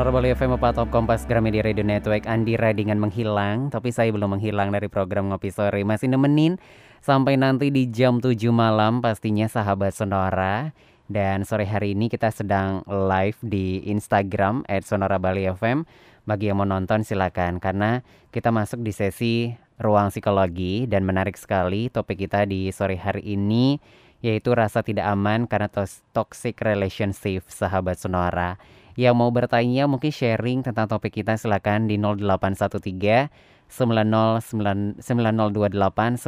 Sonora Bali FM Top Kompas Gramedia Radio Network. Andi Radingan menghilang Tapi saya belum menghilang dari program Ngopi Sore. Masih nemenin sampai nanti di jam 7 malam Pastinya sahabat Sonora. Dan sore hari ini kita sedang live di Instagram At Sonora Bali FM Bagi yang mau nonton silakan. Karena kita masuk di sesi ruang psikologi Dan menarik sekali topik kita di sore hari ini Yaitu rasa tidak aman karena toxic relationship sahabat Sonora yang mau bertanya mungkin sharing tentang topik kita silakan di 0813 9028 9890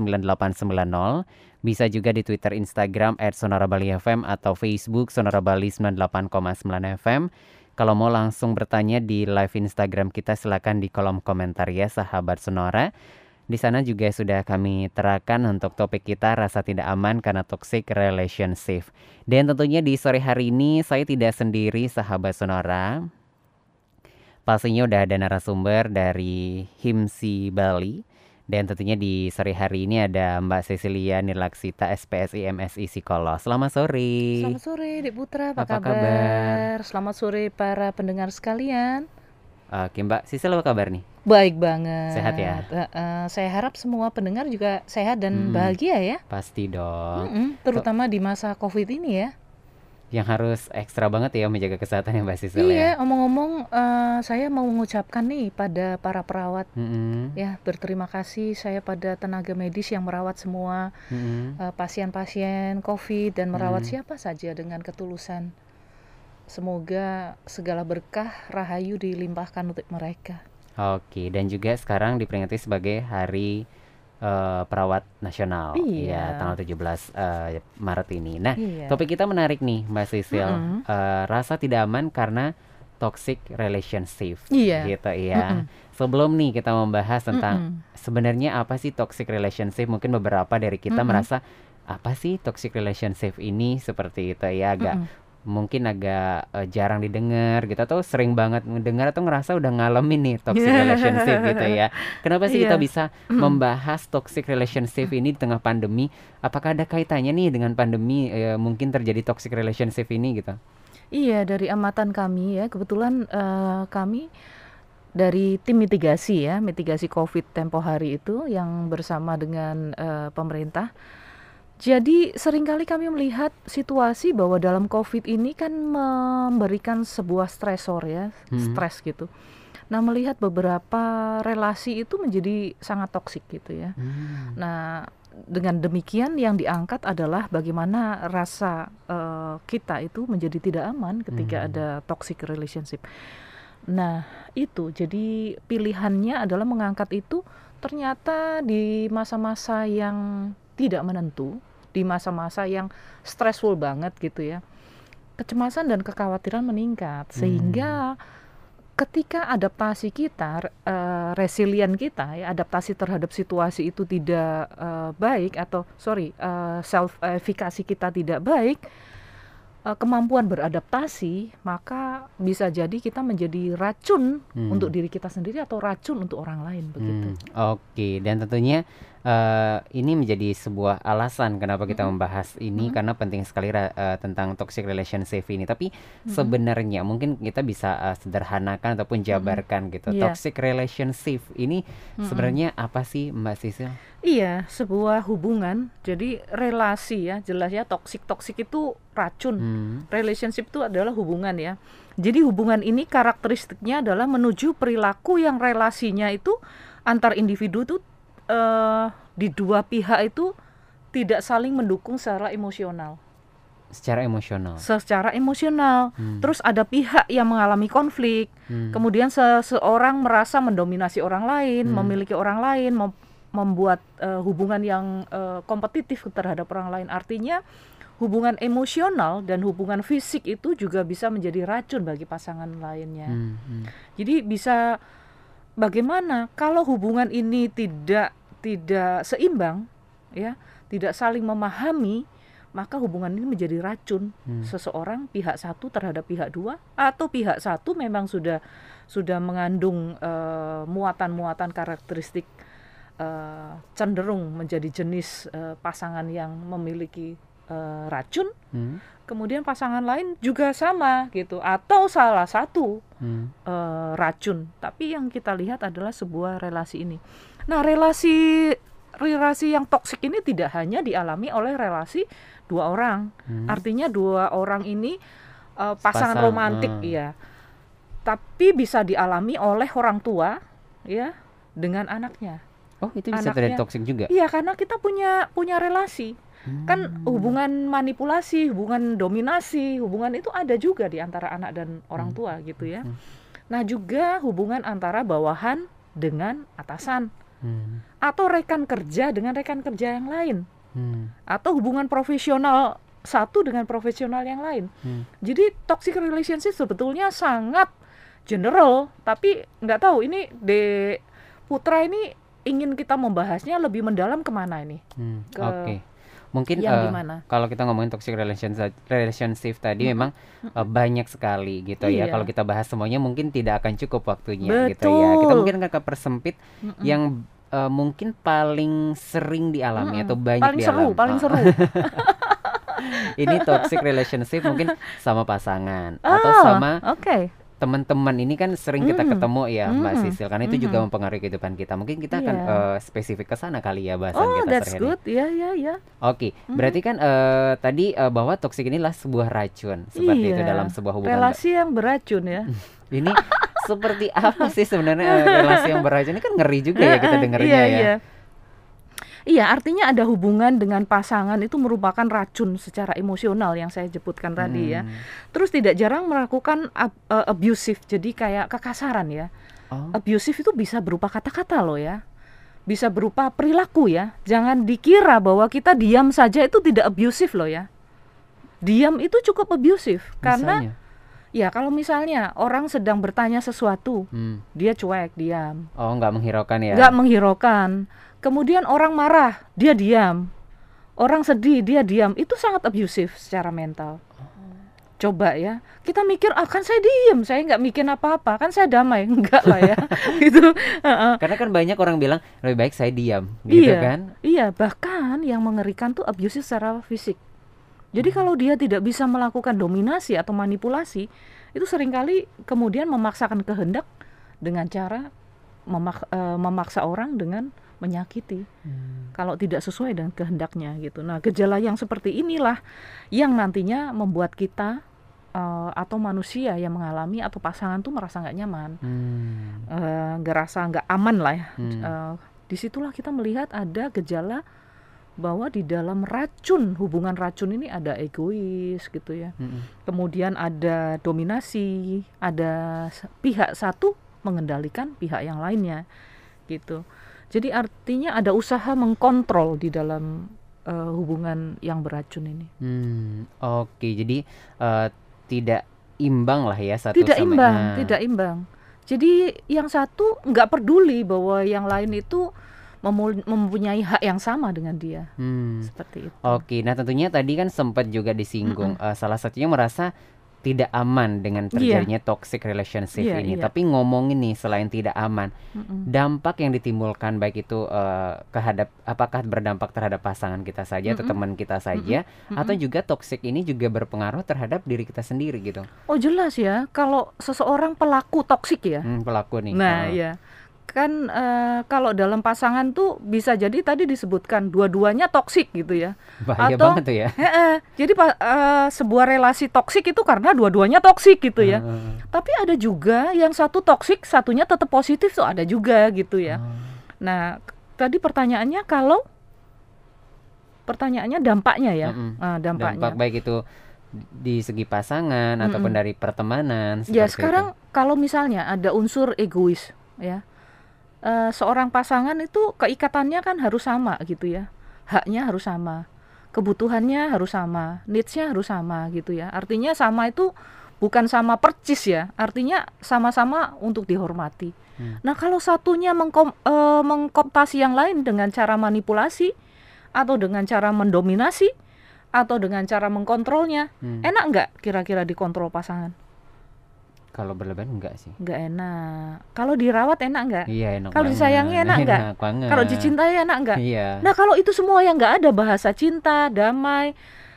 bisa juga di Twitter Instagram at Sonora Bali FM atau Facebook Sonora Bali 98,9 FM kalau mau langsung bertanya di live Instagram kita silakan di kolom komentar ya sahabat Sonora di sana juga sudah kami terakan untuk topik kita rasa tidak aman karena toxic relationship. Dan tentunya di sore hari ini saya tidak sendiri sahabat Sonora. Pastinya udah ada narasumber dari Himsi Bali. Dan tentunya di sore hari ini ada Mbak Cecilia Nilaksita SPSI MSI Psikolog. Selamat sore. Selamat sore Dek Putra, apa, apa kabar? kabar? Selamat sore para pendengar sekalian. Oke Mbak, Sisil apa kabar nih? Baik banget. Sehat ya? Uh, uh, saya harap semua pendengar juga sehat dan hmm, bahagia ya. Pasti dong. Mm -mm, terutama di masa COVID ini ya. Yang harus ekstra banget ya menjaga kesehatan ya Mbak Sisil iya, ya. omong-omong uh, saya mau mengucapkan nih pada para perawat mm -hmm. ya berterima kasih saya pada tenaga medis yang merawat semua pasien-pasien mm -hmm. uh, pasien -pasien COVID dan merawat mm -hmm. siapa saja dengan ketulusan. Semoga segala berkah rahayu dilimpahkan untuk mereka. Oke, dan juga sekarang diperingati sebagai Hari uh, Perawat Nasional iya. ya tanggal 17 uh, eh, Maret ini. Nah, iya. topik kita menarik nih Mbak Sisil. Mm -hmm. uh, rasa tidak aman karena toxic relationship iya. gitu ya. Mm -hmm. Sebelum nih kita membahas tentang mm -hmm. sebenarnya apa sih toxic relationship, mungkin beberapa dari kita mm -hmm. merasa apa sih toxic relationship ini seperti itu ya agak mm mungkin agak uh, jarang didengar gitu atau sering banget mendengar atau ngerasa udah ngalamin nih toxic relationship gitu ya. Kenapa sih yeah. kita bisa membahas toxic relationship ini di tengah pandemi? Apakah ada kaitannya nih dengan pandemi uh, mungkin terjadi toxic relationship ini gitu? Iya, dari amatan kami ya, kebetulan uh, kami dari tim mitigasi ya, mitigasi Covid tempo hari itu yang bersama dengan uh, pemerintah jadi sering kali kami melihat situasi bahwa dalam COVID ini kan memberikan sebuah stresor ya, hmm. stres gitu. Nah melihat beberapa relasi itu menjadi sangat toksik gitu ya. Hmm. Nah dengan demikian yang diangkat adalah bagaimana rasa uh, kita itu menjadi tidak aman ketika hmm. ada toxic relationship. Nah itu jadi pilihannya adalah mengangkat itu ternyata di masa-masa yang tidak menentu di masa-masa yang stressful banget gitu ya kecemasan dan kekhawatiran meningkat sehingga hmm. ketika adaptasi kita uh, resilient kita ya adaptasi terhadap situasi itu tidak uh, baik atau sorry uh, self efikasi kita tidak baik uh, kemampuan beradaptasi maka bisa jadi kita menjadi racun hmm. untuk diri kita sendiri atau racun untuk orang lain begitu. Hmm, Oke okay. dan tentunya uh, ini menjadi sebuah alasan kenapa kita mm-hmm. membahas ini mm-hmm. karena penting sekali uh, tentang toxic relationship ini. Tapi mm-hmm. sebenarnya mungkin kita bisa uh, sederhanakan ataupun jabarkan mm-hmm. gitu. Yeah. Toxic relationship ini mm-hmm. sebenarnya apa sih Mbak Sisil? Iya, sebuah hubungan. Jadi relasi ya, jelas ya toxic toxic itu racun. Hmm. Relationship itu adalah hubungan ya. Jadi hubungan ini karakteristiknya adalah menuju perilaku yang relasinya itu antar individu itu uh, di dua pihak itu tidak saling mendukung secara emosional. Secara emosional. Secara emosional. Hmm. Terus ada pihak yang mengalami konflik. Hmm. Kemudian seseorang merasa mendominasi orang lain, hmm. memiliki orang lain, mem membuat uh, hubungan yang uh, kompetitif terhadap orang lain. Artinya hubungan emosional dan hubungan fisik itu juga bisa menjadi racun bagi pasangan lainnya. Hmm. Hmm. Jadi bisa bagaimana kalau hubungan ini tidak tidak seimbang ya tidak saling memahami maka hubungan ini menjadi racun hmm. seseorang pihak satu terhadap pihak dua atau pihak satu memang sudah sudah mengandung uh, muatan-muatan karakteristik uh, cenderung menjadi jenis uh, pasangan yang memiliki eh, racun, Hmm. kemudian pasangan lain juga sama gitu, atau salah satu Hmm. eh, racun. Tapi yang kita lihat adalah sebuah relasi ini. Nah, relasi relasi yang toksik ini tidak hanya dialami oleh relasi dua orang. Hmm. Artinya dua orang ini eh, pasangan Sepasang, romantik eh. ya. Tapi bisa dialami oleh orang tua ya dengan anaknya. Oh, itu bisa terjadi Anaknya- toksik juga. Iya, karena kita punya punya relasi. Kan Hmm. hubungan manipulasi, hubungan dominasi, hubungan itu ada juga di antara anak dan orang Hmm. tua gitu ya. Hmm. Nah, juga hubungan antara bawahan dengan atasan Hmm. atau rekan kerja dengan rekan kerja yang lain Hmm. atau hubungan profesional satu dengan profesional yang lain. Hmm. Jadi toxic relationship sebetulnya sangat general, tapi nggak tahu ini De Putra ini ingin kita membahasnya lebih mendalam ke mana ini? Hmm, Ke Oke, mungkin yang gimana? kalau kita ngomongin toxic relationship, relationship tadi Mm-mm. memang eh, banyak sekali gitu ya. Iya. Kalau kita bahas semuanya mungkin tidak akan cukup waktunya gitu ya. Kita Betul. mungkin akan persempit Mm-mm. yang eh, mungkin paling sering dialami Mm-mm. atau banyak paling seru, dialami. paling Ah, seru. Ini toxic relationship mungkin sama pasangan atau Oh, sama oke. Teman-teman ini kan sering kita Mm. ketemu ya Mbak Mm. Sisil karena itu juga Mhm. mempengaruhi kehidupan kita. Mungkin kita akan Iya. eh, spesifik ke sana kali ya bahasan Oh, kita that's good. Ya, ya, ya. Oke, berarti kan eh, tadi eh, bahwa toksik inilah sebuah racun seperti itu Iya. dalam sebuah hubungan. Relasi yang beracun ya. Ini seperti apa sih sebenarnya eh, relasi yang beracun ini kan ngeri juga ya kita dengarnya iya, ya. Iya. Iya, artinya ada hubungan dengan pasangan itu merupakan racun secara emosional yang saya sebutkan tadi ya. Hmm. Terus tidak jarang melakukan ab- eh, abusive, jadi kayak kekasaran ya. Oh, Abusive itu bisa berupa kata-kata loh ya. Bisa berupa perilaku ya. Jangan dikira bahwa kita diam saja itu tidak abusive loh ya. Diam itu cukup abusive karena misalnya. ya kalau misalnya orang sedang bertanya sesuatu, Hmm. dia cuek, diam. Oh, nggak menghiraukan ya. nggak menghiraukan. Kemudian orang marah, dia diam. Orang sedih, dia diam. Itu sangat abusive secara mental. Coba ya, kita mikir, ah kan saya diam, saya nggak mikir apa-apa, kan saya damai, enggak lah ya, gitu. Karena kan banyak orang bilang lebih baik saya diam, gitu iya, kan? iya. Bahkan yang mengerikan tuh abusive secara fisik. Jadi kalau dia tidak bisa melakukan dominasi atau manipulasi, itu sering kali kemudian memaksakan kehendak dengan cara memak- eh, memaksa orang dengan menyakiti Hmm. kalau tidak sesuai dengan kehendaknya gitu. Nah, gejala yang seperti inilah yang nantinya membuat kita eh, atau manusia yang mengalami atau pasangan tuh merasa nggak nyaman, Hmm. eh, nggak rasa nggak aman lah ya. Hmm. Eh, di situlah kita melihat ada gejala bahwa di dalam racun hubungan racun ini ada egois gitu ya. Hmm. Kemudian ada dominasi, ada pihak satu mengendalikan pihak yang lainnya gitu. Jadi artinya ada usaha mengkontrol di dalam eh, hubungan yang beracun ini. Hmm, oke. Jadi eh, tidak imbang lah ya satu Tidak sama imbang, Nah, tidak imbang. Jadi yang satu nggak peduli bahwa yang lain itu mempunyai hak yang sama dengan dia, Hmm. seperti itu. Oke, nah tentunya tadi kan sempat juga disinggung eh, salah satunya merasa tidak aman dengan terjadinya toxic relationship Iya, ini. iya. Tapi ngomongin nih selain tidak aman, Mm-mm. dampak yang ditimbulkan baik itu eh, kehadap apakah berdampak terhadap pasangan kita saja atau Mm-mm. teman kita saja Mm-mm. atau juga toxic ini juga berpengaruh terhadap diri kita sendiri gitu. Oh jelas ya, kalau seseorang pelaku toksik ya, Hmm, pelaku nih. Nah, eh, ya. Kan eh, kalau dalam pasangan tuh bisa jadi tadi disebutkan dua-duanya toksik gitu ya. bahaya atau- banget tuh ya. Heeh. Jadi pa- eh, sebuah relasi toksik itu karena dua-duanya toksik gitu ya. Heeh. Tapi ada juga yang satu toksik, satunya tetap positif tuh ada juga gitu ya. Oh. Nah, tadi pertanyaannya kalau pertanyaannya dampaknya ya. Ah, dampaknya. dampak baik itu di segi pasangan ataupun Mm-mm. dari pertemanan Ya sekarang itu. kalau misalnya ada unsur egois ya eh, seorang pasangan itu keikatannya kan harus sama gitu ya. Haknya harus sama. Kebutuhannya harus sama. Needsnya harus sama gitu ya. Artinya sama itu bukan sama percis ya. Artinya sama-sama untuk dihormati. Hmm. nah kalau satunya mengkom, mengkooptasi yang lain dengan cara manipulasi atau dengan cara mendominasi atau dengan cara mengkontrolnya Hmm. enak nggak kira-kira dikontrol pasangan Kalau berlebihan enggak sih? nggak enak. Kalau dirawat enak nggak? Iya enak Kalau disayangi enak nggak? banget. Kalau dicintai enak nggak? Iya. Nah kalau itu semua yang nggak ada bahasa cinta, damai,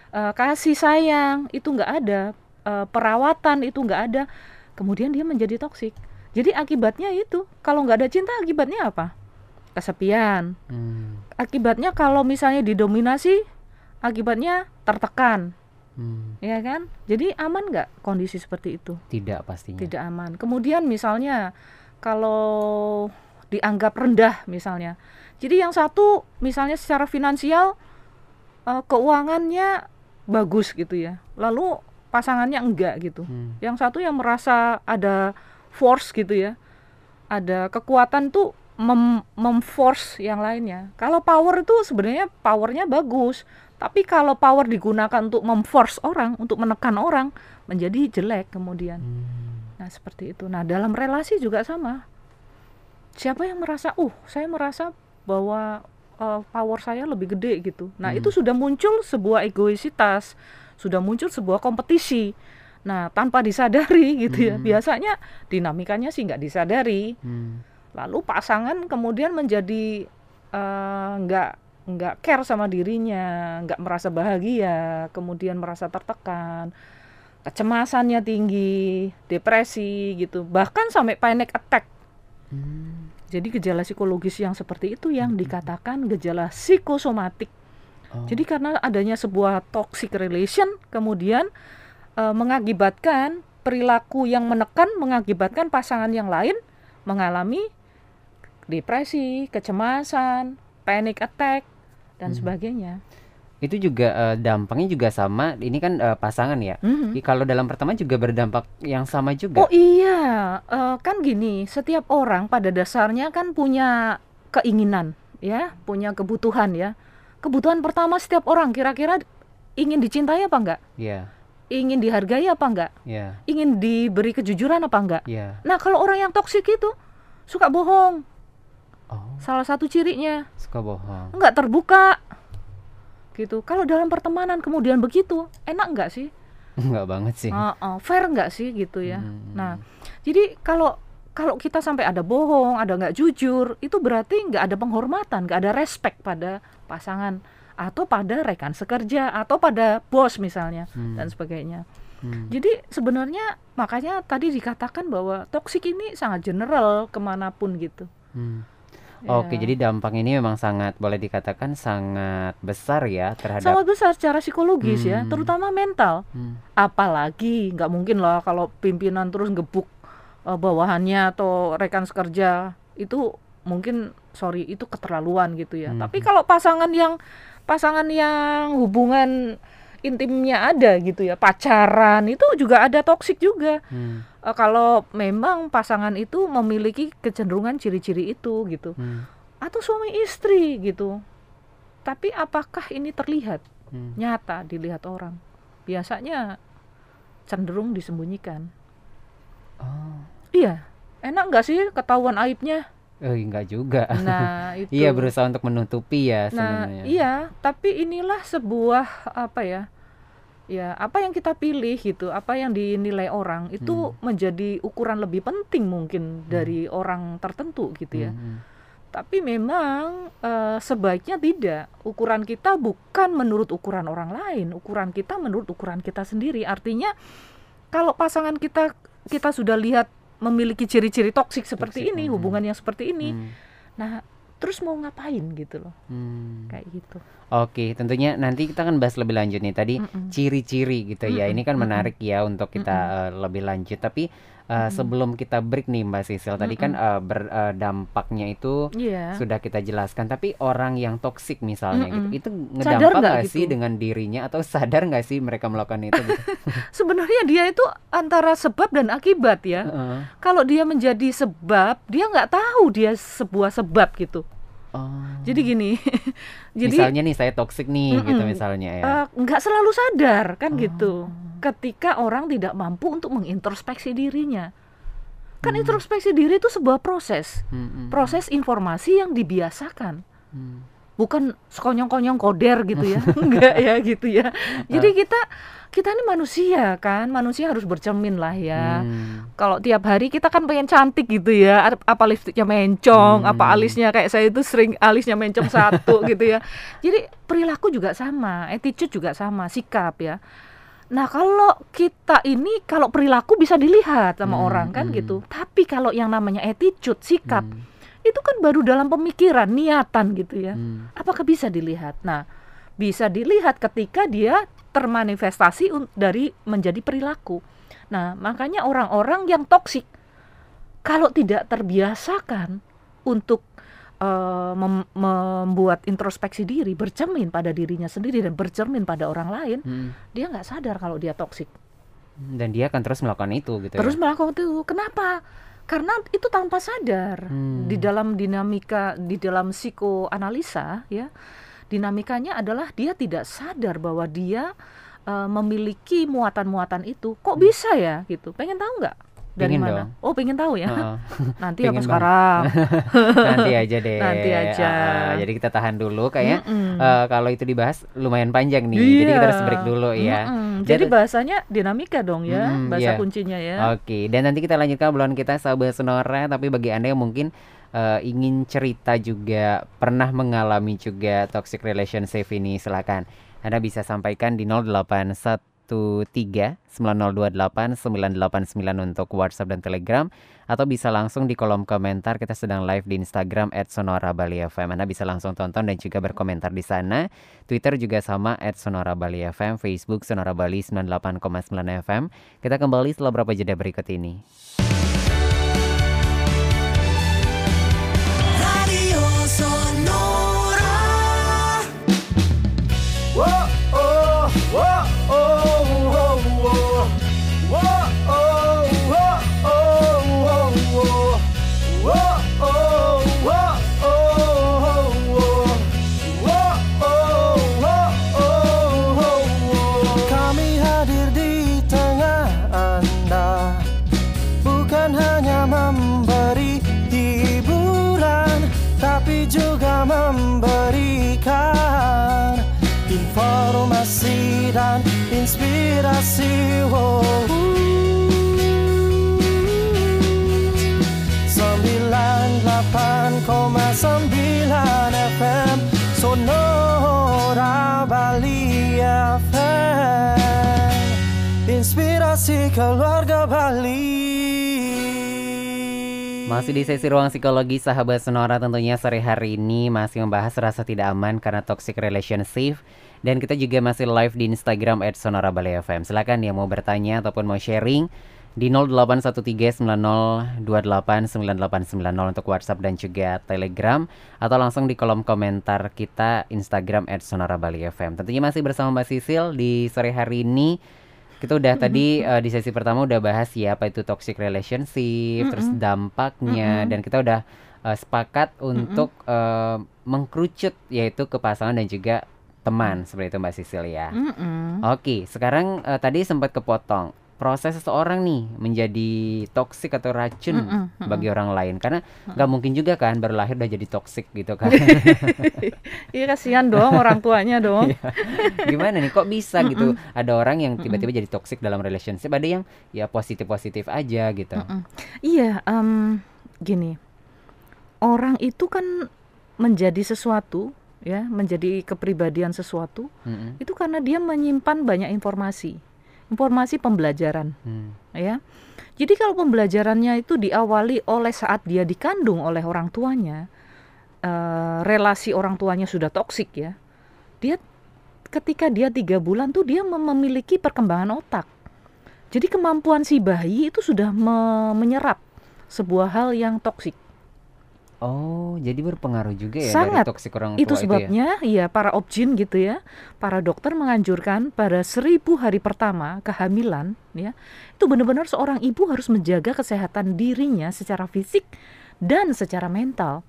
eh, kasih sayang itu nggak ada, eh, perawatan itu nggak ada, kemudian dia menjadi toksik. Jadi akibatnya itu, kalau nggak ada cinta akibatnya apa? Kesepian. Hmm. Akibatnya kalau misalnya didominasi, akibatnya tertekan, Hmm. ya kan? Jadi aman nggak kondisi seperti itu? Tidak pastinya. Tidak aman. Kemudian misalnya kalau dianggap rendah misalnya. Jadi yang satu misalnya secara finansial eh, keuangannya bagus gitu ya. Lalu pasangannya enggak gitu. Hmm. Yang satu yang merasa ada force gitu ya. Ada kekuatan tuh mem memforce yang lainnya. Kalau power itu sebenarnya powernya bagus, tapi kalau power digunakan untuk memforce orang, untuk menekan orang, menjadi jelek kemudian. Hmm. Nah, seperti itu. Nah, dalam relasi juga sama. Siapa yang merasa, "Uh, saya merasa bahwa eh, power saya lebih gede gitu." Nah, Hmm. itu sudah muncul sebuah egoisitas, sudah muncul sebuah kompetisi. Nah, tanpa disadari gitu ya. Hmm. Biasanya dinamikanya sih nggak disadari. Hmm. Lalu pasangan kemudian menjadi eh, nggak nggak care sama dirinya, nggak merasa bahagia, kemudian merasa tertekan, kecemasannya tinggi, depresi gitu, bahkan sampai panic attack. Hmm. Jadi gejala psikologis yang seperti itu yang dikatakan gejala psikosomatik. Oh. Jadi karena adanya sebuah toxic relation kemudian eh, mengakibatkan perilaku yang menekan mengakibatkan pasangan yang lain mengalami depresi, kecemasan, panic attack dan Hmm. sebagainya. Itu juga eh, dampaknya juga sama. Ini kan eh, pasangan ya. Mhm. I- Kalau dalam pertemanan juga berdampak yang sama juga. Oh iya, eh, kan gini, setiap orang pada dasarnya kan punya keinginan, ya, punya kebutuhan ya. Kebutuhan pertama setiap orang kira-kira ingin dicintai apa enggak? Iya, Ingin dihargai apa enggak? iya, Ingin diberi kejujuran apa enggak? iya. Nah, kalau orang yang toksik itu suka bohong, Oh, salah satu cirinya suka bohong. enggak terbuka. Gitu. Kalau dalam pertemanan kemudian begitu, enak enggak sih? Enggak banget sih. Heeh, fair enggak sih gitu ya? Hmm. Nah, jadi kalau kalau kita sampai ada bohong, ada nggak jujur, itu berarti nggak ada penghormatan, nggak ada respect pada pasangan atau pada rekan sekerja atau pada bos misalnya Hmm. dan sebagainya. Hmm. Jadi sebenarnya makanya tadi dikatakan bahwa toksik ini sangat general ke mana pun gitu. Hmm. Ya. Oke, jadi dampak ini memang sangat boleh dikatakan sangat besar ya terhadap sangat besar secara psikologis ya, Hmm. terutama mental. Hmm. Apalagi nggak mungkin lah kalau pimpinan terus gebuk eh, bawahannya atau rekan sekerja itu mungkin sorry itu keterlaluan gitu ya. Mhm. Tapi kalau pasangan yang pasangan yang hubungan intimnya ada gitu ya, pacaran itu juga ada toksik juga. Hmm. Eh, kalau memang pasangan itu memiliki kecenderungan ciri-ciri itu gitu. Hmm. Atau suami istri gitu. Tapi apakah ini terlihat Hmm. nyata dilihat orang? Biasanya cenderung disembunyikan. Oh, Iya, enak nggak sih ketahuan aibnya? eh, enggak juga. Nah, itu. Iya, berusaha untuk menutupi ya Nah, sebenarnya. iya, tapi inilah sebuah apa ya? Ya, apa yang kita pilih gitu, apa yang dinilai orang itu Hmm. menjadi ukuran lebih penting mungkin dari orang tertentu gitu ya. Hmm, hmm. Tapi memang eh, sebaiknya tidak. Ukuran kita bukan menurut ukuran orang lain, ukuran kita menurut ukuran kita sendiri. Artinya kalau pasangan kita kita sudah lihat memiliki ciri-ciri toksik seperti Toksik, ini, mhm. hubungan yang seperti ini. Hmm, Nah, terus mau ngapain gitu loh. hmm. Kayak gitu. Oke, tentunya nanti kita akan bahas lebih lanjut nih. Tadi ciri-ciri gitu ya. Mm-mm, Ini kan menarik ya untuk kita eh, lebih lanjut. Tapi eh, Mm-mm. sebelum kita break nih Mbak Sisil, tadi kan eh, berdampaknya itu Iya. sudah kita jelaskan. Tapi orang yang toksik misalnya Mm-mm. gitu, itu ngedampak nggak nggak sih gitu? dengan dirinya atau sadar nggak sih mereka melakukan itu? Gitu? Sebenarnya dia itu antara sebab dan akibat ya. Heeh. Kalau dia menjadi sebab, dia nggak tahu dia sebuah sebab gitu. Oh. Jadi gini. jadi misalnya nih saya toksik nih gitu Mm-mm. misalnya ya. eh, nggak selalu sadar kan Oh. gitu. Ketika orang tidak mampu untuk mengintrospeksi dirinya. Kan Hmm. introspeksi diri itu sebuah proses, Mm-mm. proses informasi yang dibiasakan. Hmm. bukan sekonyong-konyong koder gitu ya enggak ya gitu ya jadi kita kita ini manusia kan manusia harus bercermin lah ya Hmm. kalau tiap hari kita kan pengen cantik gitu ya Ap- apa lipstiknya mencong apa Hmm. alisnya kayak saya itu sering alisnya mencong satu gitu ya jadi perilaku juga sama attitude juga sama sikap ya nah kalau kita ini kalau perilaku bisa dilihat sama Hmm, orang kan hmm. gitu tapi kalau yang namanya attitude sikap Hmm. itu kan baru dalam pemikiran niatan gitu ya Hmm. apakah bisa dilihat nah bisa dilihat ketika dia termanifestasi dari menjadi perilaku. Nah, makanya orang-orang yang toksik kalau tidak terbiasakan untuk eh, mem- membuat introspeksi diri, bercermin pada dirinya sendiri dan bercermin pada orang lain, Hmm. dia nggak sadar kalau dia toksik. Dan dia akan terus melakukan itu gitu Terus ya. melakukan itu. Kenapa? Karena itu tanpa sadar Hmm. di dalam dinamika di dalam psikoanalisa ya. Dinamikanya adalah dia tidak sadar bahwa dia eh, memiliki muatan-muatan itu. Kok bisa ya gitu? Pengen tahu nggak? Dari Pengen mana? dong. Oh, pengen tahu ya. Heeh. Nanti apa sekarang? Nanti aja deh. Nanti aja. Heeh, jadi kita tahan dulu kayaknya Mm-mm. eh, kalau itu dibahas lumayan panjang nih. Jadi kita harus Iya. break dulu ya. Mm-mm. Dan- Jadi bahasanya dinamika dong ya, iya. bahasa kuncinya ya. Oke, dan nanti kita lanjutkan obrolan kita sahabat Sonora. Tapi bagi anda yang mungkin eh, ingin cerita juga pernah mengalami juga toxic relationship ini, silakan. Anda bisa sampaikan di 0813 9028 989 untuk WhatsApp dan Telegram atau bisa langsung di kolom komentar kita sedang live di Instagram @sonorabali_fm. Anda bisa langsung tonton dan juga berkomentar di sana. Twitter juga sama @sonorabali_fm, Facebook Sonora Bali 98,9 FM. Kita kembali setelah beberapa jeda berikut ini. Keluarga Bali Masih di sesi ruang psikologi sahabat Sonora tentunya sore hari ini masih membahas rasa tidak aman karena toxic relationship dan kita juga masih live di Instagram @sonorabali_fm. Silakan yang mau bertanya ataupun mau sharing di 081390289890 untuk WhatsApp dan juga Telegram atau langsung di kolom komentar kita Instagram @sonorabali_fm. Tentunya masih bersama Mbak Sisil di sore hari ini. Kita udah tadi eh, di sesi pertama udah bahas ya apa itu toxic relationship, terus dampaknya dan kita udah eh, sepakat untuk eh, mengkerucut yaitu ke pasangan dan juga teman seperti itu Mbak Sisil ya. Mm-mm. Oke, sekarang eh, tadi sempat kepotong proses seseorang nih menjadi toksik atau racun Mm-mm, mm-mm. bagi orang lain karena nggak mungkin juga kan baru lahir udah jadi toksik gitu kan. Iya kasihan dong orang tuanya dong. Gimana nih kok bisa gitu? Ada orang yang tiba-tiba jadi toksik dalam relationship, ada yang ya positif-positif aja gitu. Iya, em, gini, orang itu kan menjadi sesuatu, ya, menjadi kepribadian sesuatu, itu karena dia menyimpan banyak informasi, informasi pembelajaran, Hmm. ya. Jadi kalau pembelajarannya itu diawali oleh saat dia dikandung oleh orang tuanya, eh, relasi orang tuanya sudah toksik ya, dia ketika dia tiga bulan tuh dia mem- memiliki perkembangan otak. Jadi kemampuan si bayi itu sudah me- menyerap sebuah hal yang toksik. Oh, jadi berpengaruh juga ya Sangat. dari toksik orang Itu tua itu ya? sebabnya ya para objin gitu ya, para dokter menganjurkan pada seribu hari pertama kehamilan ya, itu benar-benar seorang ibu harus menjaga kesehatan dirinya secara fisik dan secara mental,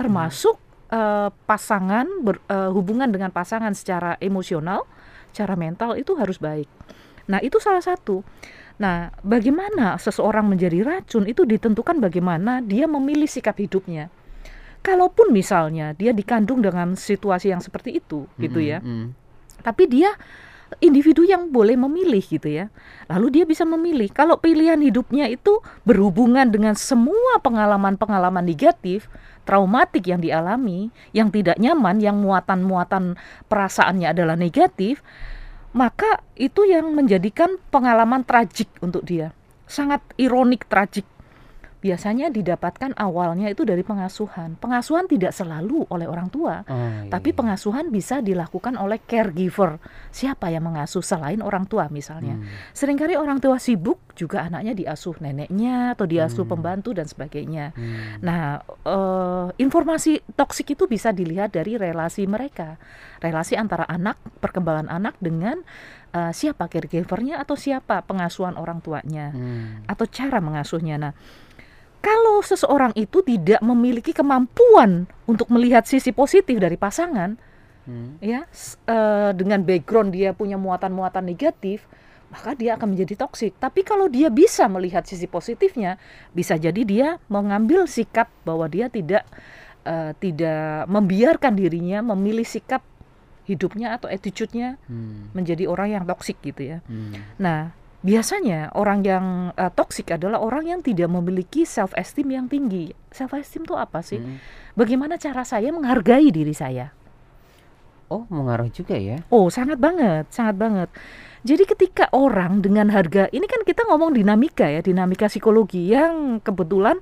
termasuk eh, pasangan ber- eh, hubungan dengan pasangan secara emosional, secara mental itu harus baik. Nah itu salah satu. Nah bagaimana seseorang menjadi racun itu ditentukan bagaimana dia memilih sikap hidupnya. kalaupun misalnya dia dikandung dengan situasi yang seperti itu gitu Mm-mm, ya mm. tapi dia individu yang boleh memilih gitu ya. Lalu dia bisa memilih. Kalau pilihan hidupnya itu berhubungan dengan semua pengalaman-pengalaman negatif, traumatik yang dialami, yang tidak nyaman, yang muatan-muatan perasaannya adalah negatif, maka itu yang menjadikan pengalaman tragik untuk dia. Sangat ironik tragik. Biasanya didapatkan awalnya itu dari pengasuhan. Pengasuhan tidak selalu oleh orang tua. Oh, Tapi iya. pengasuhan bisa dilakukan oleh caregiver. Siapa yang mengasuh selain orang tua misalnya. Hmm. Seringkali orang tua sibuk juga anaknya diasuh neneknya atau diasuh Hmm. pembantu dan sebagainya. Hmm. Nah, eh, informasi toksik itu bisa dilihat dari relasi mereka. Relasi antara anak, perkembangan anak dengan eh, siapa caregivernya atau siapa pengasuhan orang tuanya Hmm. atau cara mengasuhnya. Nah, kalau seseorang itu tidak memiliki kemampuan untuk melihat sisi positif dari pasangan, Hmm. ya eh, dengan background dia punya muatan-muatan negatif, maka dia akan menjadi toksik. Tapi kalau dia bisa melihat sisi positifnya, bisa jadi dia mengambil sikap bahwa dia tidak eh, tidak membiarkan dirinya memilih sikap hidupnya atau attitude-nya Hmm. menjadi orang yang toksik gitu ya. Hmm. Nah, biasanya orang yang uh, toksik adalah orang yang tidak memiliki self esteem yang tinggi. Self esteem itu apa sih? Hmm. Bagaimana cara saya menghargai diri saya? Oh, mengaruh juga ya. Oh, sangat banget, sangat banget. Jadi ketika orang dengan harga, ini kan kita ngomong dinamika ya, dinamika psikologi yang kebetulan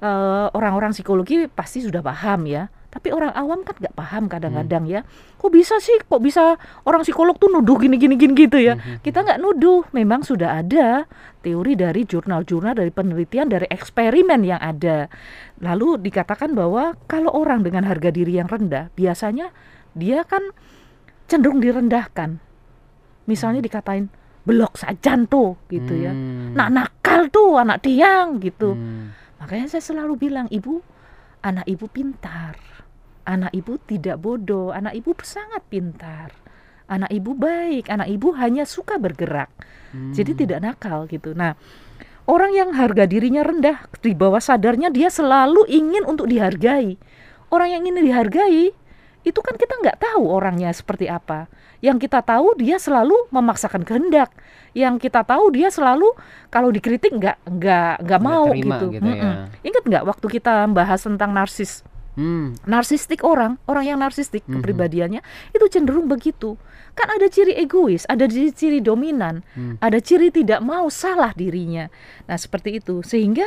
uh, orang-orang psikologi pasti sudah paham ya. Tapi orang awam kan nggak paham kadang-kadang ya. Kok bisa sih? Kok bisa orang psikolog tuh nuduh gini-gini gini gitu ya? Mhm. Kita nggak nuduh, memang sudah ada teori dari jurnal-jurnal, dari penelitian, dari eksperimen yang ada. Lalu dikatakan bahwa kalau orang dengan harga diri yang rendah, biasanya dia kan cenderung direndahkan. Misalnya dikatain belok sajan tuh gitu ya. Hmm. Nak nakal tuh anak tiang gitu. Hmm. Makanya saya selalu bilang, "Ibu, anak ibu pintar. Anak ibu tidak bodoh, anak ibu sangat pintar. Anak ibu baik, anak ibu hanya suka bergerak." Jadi Hmm. tidak nakal gitu. Nah, orang yang harga dirinya rendah di bawah sadarnya dia selalu ingin untuk dihargai. Orang yang ingin dihargai itu kan kita nggak tahu orangnya seperti apa. Yang kita tahu dia selalu memaksakan kehendak. Yang kita tahu dia selalu kalau dikritik nggak nggak nggak mau terima gitu. gitu ya. Ingat nggak waktu kita bahas tentang narsis? Hmm. narsistik orang, orang yang narsistik Mhm. kepribadiannya itu cenderung begitu. Kan ada ciri egois, ada ciri-ciri dominan, Hmm. ada ciri tidak mau salah dirinya. Nah, seperti itu. Sehingga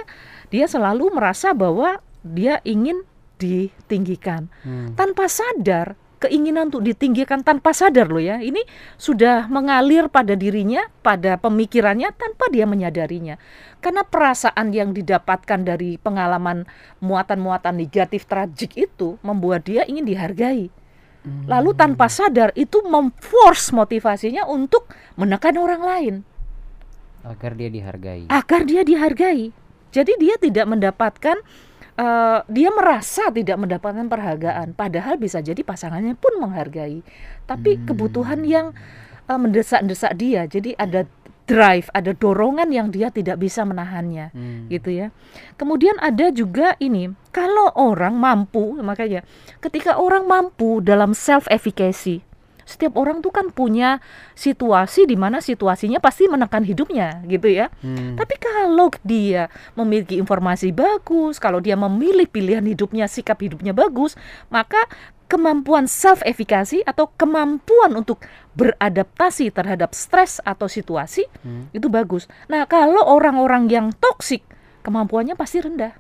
dia selalu merasa bahwa dia ingin ditinggikan. Hmm. Tanpa sadar, keinginan untuk ditinggikan tanpa sadar loh ya. Ini sudah mengalir pada dirinya, pada pemikirannya tanpa dia menyadarinya. Karena perasaan yang didapatkan dari pengalaman muatan-muatan negatif tragik itu membuat dia ingin dihargai. Lalu tanpa sadar itu memforce motivasinya untuk menekan orang lain Agar dia dihargai. agar dia dihargai. Jadi dia tidak mendapatkan eh, dia merasa tidak mendapatkan penghargaan padahal bisa jadi pasangannya pun menghargai. Tapi Hmm. kebutuhan yang eh, mendesak-desak dia. Jadi ada drive, ada dorongan yang dia tidak bisa menahannya Hmm. gitu ya. Kemudian ada juga ini, kalau orang mampu, makanya ketika orang mampu dalam self efficacy, setiap orang tuh kan punya situasi di mana situasinya pasti menekan hidupnya gitu ya. Hmm. Tapi kalau dia memiliki informasi bagus, kalau dia memilih pilihan hidupnya, sikap hidupnya bagus, maka kemampuan self efficacy atau kemampuan untuk beradaptasi terhadap stres atau situasi Hmm. itu bagus. Nah, kalau orang-orang yang toksik, kemampuannya pasti rendah.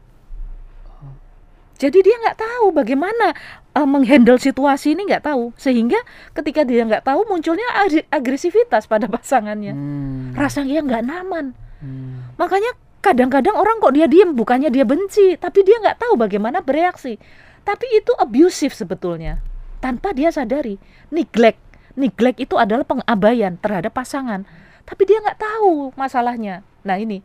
Jadi dia nggak tahu bagaimana uh, menghandle situasi ini nggak tahu, sehingga ketika dia nggak tahu munculnya ag- agresivitas pada pasangannya, Hmm. rasanya nggak nyaman. Hmm. Makanya kadang-kadang orang kok dia diem, bukannya dia benci, tapi dia nggak tahu bagaimana bereaksi. Tapi itu abusive sebetulnya, tanpa dia sadari. Neglect, neglect itu adalah pengabaian terhadap pasangan, tapi dia nggak tahu masalahnya. Nah ini,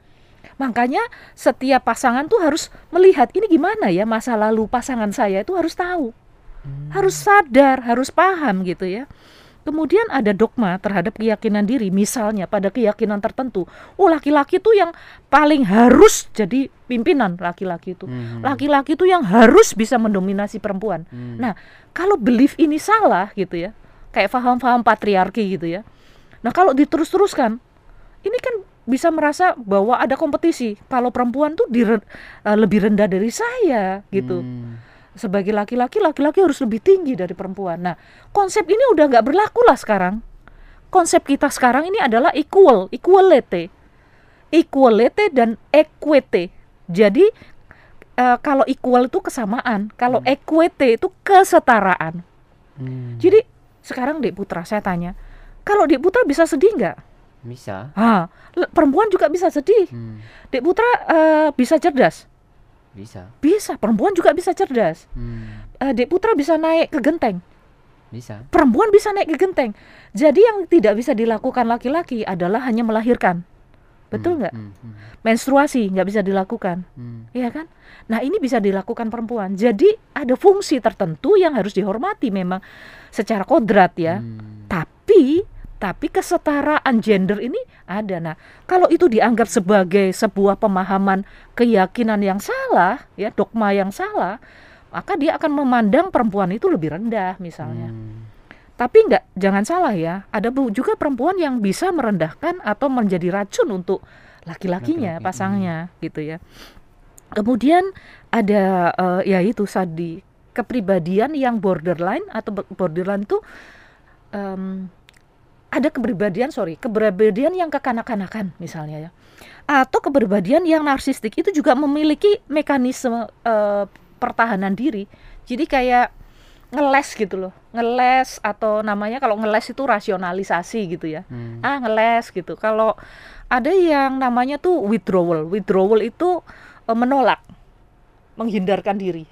makanya setiap pasangan tuh harus melihat ini gimana ya masa lalu pasangan saya itu harus tahu, harus sadar, harus paham gitu ya. Kemudian ada dogma terhadap keyakinan diri, misalnya pada keyakinan tertentu, oh laki-laki itu yang paling harus jadi pimpinan laki-laki itu. Mhm. Laki-laki itu yang harus bisa mendominasi perempuan. Hmm. Nah, kalau belief ini salah gitu ya, kayak paham-paham patriarki gitu ya. Nah, kalau diterus-teruskan, ini kan bisa merasa bahwa ada kompetisi. Kalau perempuan tuh dire- eh, lebih rendah dari saya gitu. Hmm. Sebagai laki-laki, laki-laki harus lebih tinggi dari perempuan. Nah, konsep ini udah nggak berlaku lah sekarang. Konsep kita sekarang ini adalah equal, equality, equality dan equity. Jadi eh, kalau equal itu kesamaan, kalau equity itu kesetaraan. Hmm. Jadi sekarang Dek Putra saya tanya, kalau Dek Putra bisa sedih nggak? Bisa. Ah, le- perempuan juga bisa sedih. Hmm. Dek Putra eh, bisa cerdas, Bisa. bisa. Perempuan juga bisa cerdas. Hmm. Eh, Dek Putra bisa naik ke genteng, Bisa. perempuan bisa naik ke genteng. Jadi yang tidak bisa dilakukan laki-laki adalah hanya melahirkan, betul nggak? Hmm. Hmm. Menstruasi nggak bisa dilakukan, Hmm. Iya kan? Nah ini bisa dilakukan perempuan. Jadi ada fungsi tertentu yang harus dihormati memang secara kodrat ya. Hmm. Tapi tapi kesetaraan gender ini ada. Nah, kalau itu dianggap sebagai sebuah pemahaman keyakinan yang salah, ya dogma yang salah, maka dia akan memandang perempuan itu lebih rendah misalnya. Hmm. Tapi enggak, jangan salah ya. Ada juga perempuan yang bisa merendahkan atau menjadi racun untuk laki-lakinya, Laki-laki, pasangnya gitu ya. Kemudian ada eh, ya itu tadi kepribadian yang borderline atau borderline itu em, ada kepribadian sorry kepribadian yang kekanak-kanakan misalnya ya. Atau kepribadian yang narsistik itu juga memiliki mekanisme eh, pertahanan diri. Jadi kayak ngeles gitu loh. Ngeles atau namanya kalau ngeles itu rasionalisasi gitu ya. Hmm. ah ngeles gitu. Kalau ada yang namanya tuh withdrawal. Withdrawal itu eh, menolak menghindarkan diri.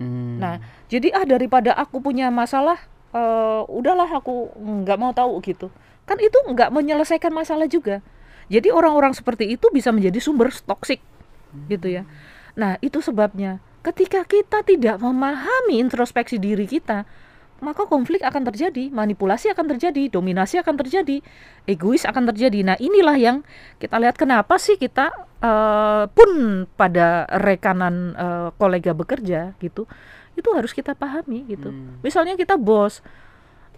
Hmm. Nah, jadi ah daripada aku punya masalah, eh, udahlah aku nggak mau tahu gitu. Kan itu nggak menyelesaikan masalah juga. Jadi orang-orang seperti itu bisa menjadi sumber toksik, gitu ya. Nah, itu sebabnya ketika kita tidak memahami introspeksi diri kita, maka konflik akan terjadi, manipulasi akan terjadi, dominasi akan terjadi, egois akan terjadi. Nah, inilah yang kita lihat kenapa sih kita eh, pun pada rekanan eh, kolega bekerja gitu, itu harus kita pahami gitu. Hmm. Misalnya kita bos,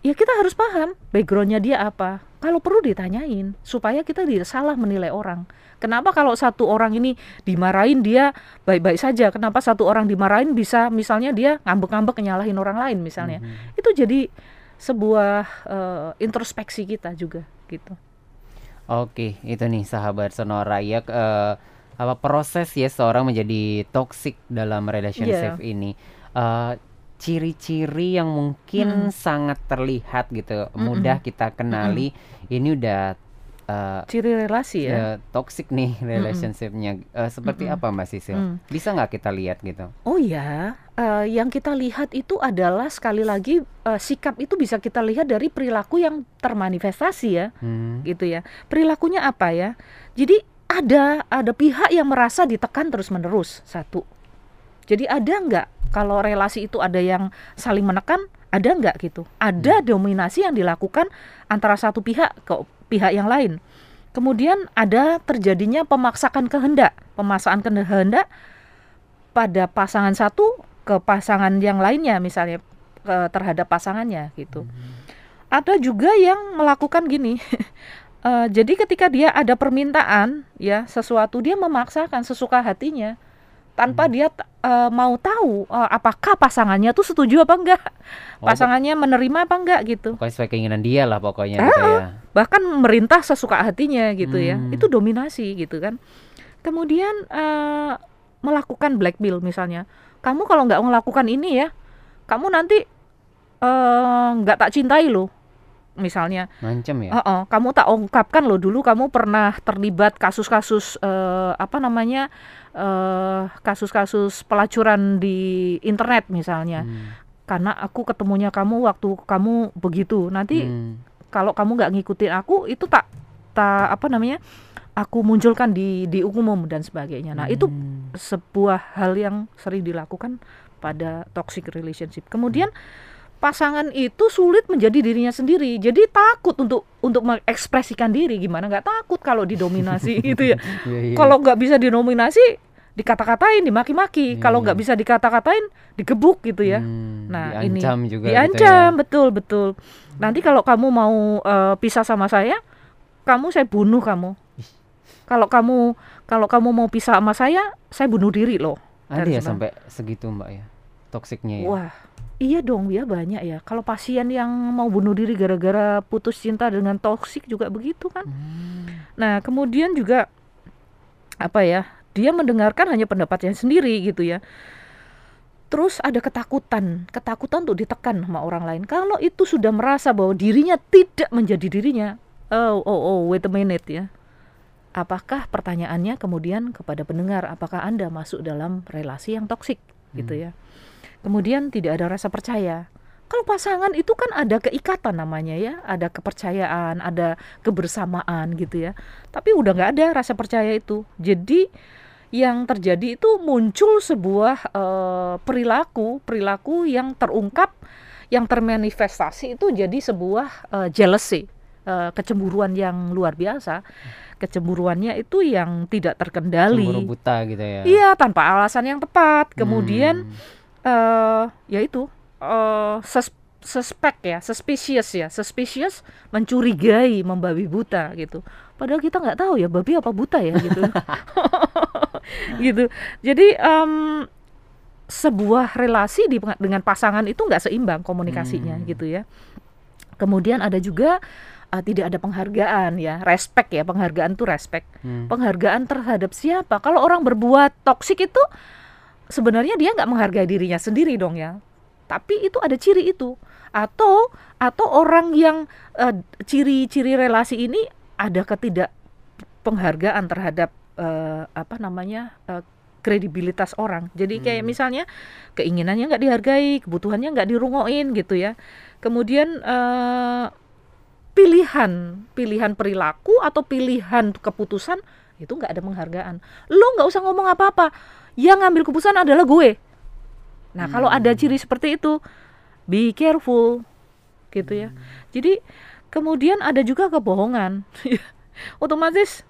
ya kita harus paham backgroundnya dia apa. Kalau perlu ditanyain supaya kita tidak salah menilai orang. Kenapa kalau satu orang ini dimarahin dia baik-baik saja? Kenapa satu orang dimarahin bisa misalnya dia ngambek-ngambek nyalahin orang lain misalnya? Mhm. Itu jadi sebuah eh, introspeksi kita juga gitu. Oke, itu nih sahabat Sonora ya eh, apa proses ya seorang menjadi toxic dalam relationship Iya. ini. Eh, ciri-ciri yang mungkin Mm-mm. sangat terlihat gitu, mudah kita kenali ini udah eh, Ciri relasi ya. eh, toxic nih relationshipnya. Eh, seperti Mm-mm. apa Mbak Sisil? Mm. Bisa nggak kita lihat gitu? Oh ya, eh, yang kita lihat itu adalah sekali lagi eh, sikap itu bisa kita lihat dari perilaku yang termanifestasi ya. Hmm. gitu ya. Perilakunya apa ya? Jadi ada ada pihak yang merasa ditekan terus-menerus satu. Jadi ada nggak kalau relasi itu ada yang saling menekan, ada nggak gitu? Ada dominasi yang dilakukan antara satu pihak ke pihak yang lain. Kemudian ada terjadinya pemaksakan kehendak, pemaksaan kehendak pada pasangan satu ke pasangan yang lainnya misalnya ke- terhadap pasangannya gitu. Ada juga yang melakukan gini. eh, jadi ketika dia ada permintaan ya sesuatu dia memaksakan sesuka hatinya tanpa dia t- eh, mau tahu eh, apakah pasangannya tuh setuju apa enggak. Oh, Pasangannya menerima apa enggak gitu. Pokoknya sesuai keinginan dia lah pokoknya gitu ya. Bahkan merintah sesuka hatinya gitu ya. Hmm. Itu dominasi gitu kan. Kemudian eh, melakukan blackmail misalnya. Kamu kalau nggak melakukan ini ya, kamu nanti eh, nggak tak cintai loh. Misalnya Ngancem ya. Heeh, kamu tak ungkapkan loh dulu kamu pernah terlibat kasus-kasus eh, apa namanya eh, kasus-kasus pelacuran di internet misalnya Hmm. karena aku ketemunya kamu waktu kamu begitu nanti Hmm. kalau kamu nggak ngikutin aku itu tak tak apa namanya aku munculkan di di umum dan sebagainya nah itu Hmm. sebuah hal yang sering dilakukan pada toxic relationship. Kemudian pasangan itu sulit menjadi dirinya sendiri. Jadi takut untuk untuk mengekspresikan diri. Gimana nggak takut kalau didominasi gitu ya. Iya, iya. Kalau nggak bisa dinominasi, dikata-katain, dimaki-maki. Iya, Kalau iya. nggak bisa dikata-katain, digebuk gitu ya. Hmm, Nah, diancam ini juga diancam, gitu betul betul. Nanti kalau kamu mau eh, pisah sama saya, kamu saya bunuh kamu. Kalau kamu kalau kamu mau pisah sama saya, saya bunuh diri loh. ya. Ada ya sampai segitu mbak ya toksiknya ya. Wah, iya dong ya banyak ya. Kalau pasien yang mau bunuh diri gara-gara putus cinta dengan toksik juga begitu kan. Hmm. Nah, kemudian juga apa ya? Dia mendengarkan hanya pendapatnya sendiri gitu ya. Terus ada ketakutan, ketakutan untuk ditekan sama orang lain. Kalau itu sudah merasa bahwa dirinya tidak menjadi dirinya, oh oh oh, wait a minute ya. Apakah pertanyaannya kemudian kepada pendengar, apakah Anda masuk dalam relasi yang toksik gitu ya? Kemudian tidak ada rasa percaya. Kalau pasangan itu kan ada keikatan namanya ya, ada kepercayaan, ada kebersamaan gitu ya. Tapi udah nggak ada rasa percaya itu. Jadi yang terjadi itu muncul sebuah eh, perilaku, perilaku yang terungkap, yang termanifestasi itu jadi sebuah eh, jealousy, eh, kecemburuan yang luar biasa. Kecemburuannya itu yang tidak terkendali. Cemburu buta gitu ya. Iya, tanpa alasan yang tepat. Kemudian Hmm. Eh ya itu eh sus- suspek ya, suspicious ya, suspicious mencurigai, membabi buta gitu. Padahal kita nggak tahu ya babi apa buta ya gitu. gitu. Jadi em, sebuah relasi di, dengan pasangan itu nggak seimbang komunikasinya Hmm. gitu ya. Kemudian ada juga eh, tidak ada penghargaan ya, respect ya, penghargaan tuh respect. Hmm. Penghargaan terhadap siapa? Kalau orang berbuat toksik itu sebenarnya dia nggak menghargai dirinya sendiri dong ya. Tapi itu ada ciri itu. Atau atau orang yang eh, ciri-ciri relasi ini ada ketidak penghargaan terhadap eh, apa namanya eh, kredibilitas orang. Jadi kayak Hmm. misalnya keinginannya nggak dihargai, kebutuhannya nggak dirungoin gitu ya. Kemudian eh, pilihan pilihan perilaku atau pilihan keputusan itu nggak ada penghargaan. Lo nggak usah ngomong apa-apa. Yang ngambil keputusan adalah gue. Nah kalau ada ciri seperti itu, be careful, gitu ya. Jadi kemudian ada juga kebohongan. Otomatis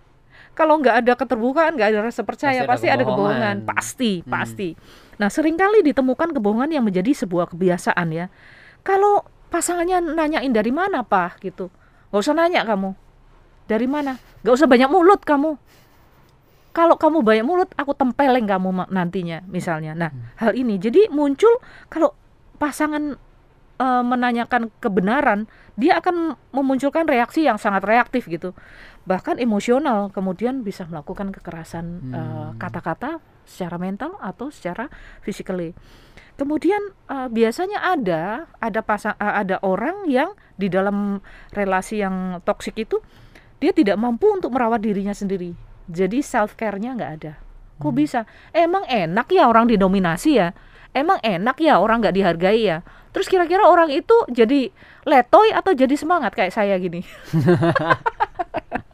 kalau nggak ada keterbukaan, nggak ada rasa percaya, Pasti pasti, ada ada kebohongan. kebohongan. Pasti, Hmm. pasti. Nah sering kali ditemukan kebohongan yang menjadi sebuah kebiasaan ya. Kalau pasangannya nanyain dari mana pak, gitu, nggak usah nanya kamu. Dari mana? Nggak usah banyak mulut kamu. Kalau kamu banyak mulut, aku tempeleng kamu nantinya, misalnya. Nah, hal ini jadi muncul kalau pasangan eh, menanyakan kebenaran, dia akan memunculkan reaksi yang sangat reaktif gitu, bahkan emosional. Kemudian bisa melakukan kekerasan eh, Hmm. kata-kata secara mental atau secara physically. Kemudian eh, biasanya ada ada pasang ada orang yang di dalam relasi yang toksik itu dia tidak mampu untuk merawat dirinya sendiri. Jadi self care-nya nggak ada. Kok bisa? Emang enak ya orang didominasi ya? Emang enak ya orang nggak dihargai ya? Terus kira-kira orang itu jadi letoy atau jadi semangat kayak saya gini?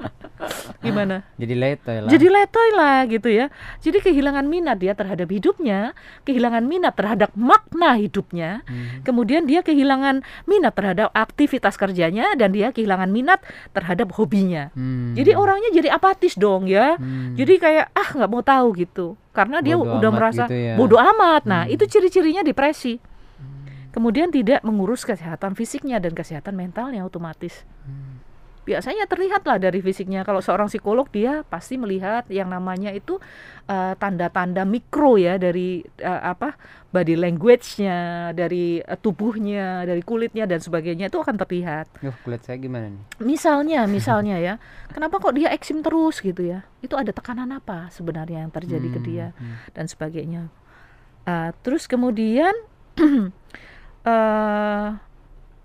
Gimana? Jadi letoy lah. Jadi letoy lah gitu ya. Jadi kehilangan minat dia terhadap hidupnya, kehilangan minat terhadap makna hidupnya. Hmm. Kemudian dia kehilangan minat terhadap aktivitas kerjanya dan dia kehilangan minat terhadap hobinya. Hmm. Jadi orangnya jadi apatis dong ya. Hmm. Jadi kayak ah nggak mau tahu gitu. Karena dia Bodo udah merasa gitu ya. bodoh amat. Nah, Hmm. itu ciri-cirinya depresi. Kemudian tidak mengurus kesehatan fisiknya dan kesehatan mentalnya otomatis. Hmm. Biasanya terlihat lah dari fisiknya. Kalau seorang psikolog dia pasti melihat yang namanya itu eh, tanda-tanda mikro ya dari eh, apa body language-nya, dari eh, tubuhnya, dari kulitnya dan sebagainya itu akan terlihat. Yuh, kulit saya gimana nih? Misalnya, misalnya ya, kenapa kok dia eksim terus gitu ya? Itu ada tekanan apa sebenarnya yang terjadi ke Hmm, dia hmm. dan sebagainya. Uh, terus kemudian eh,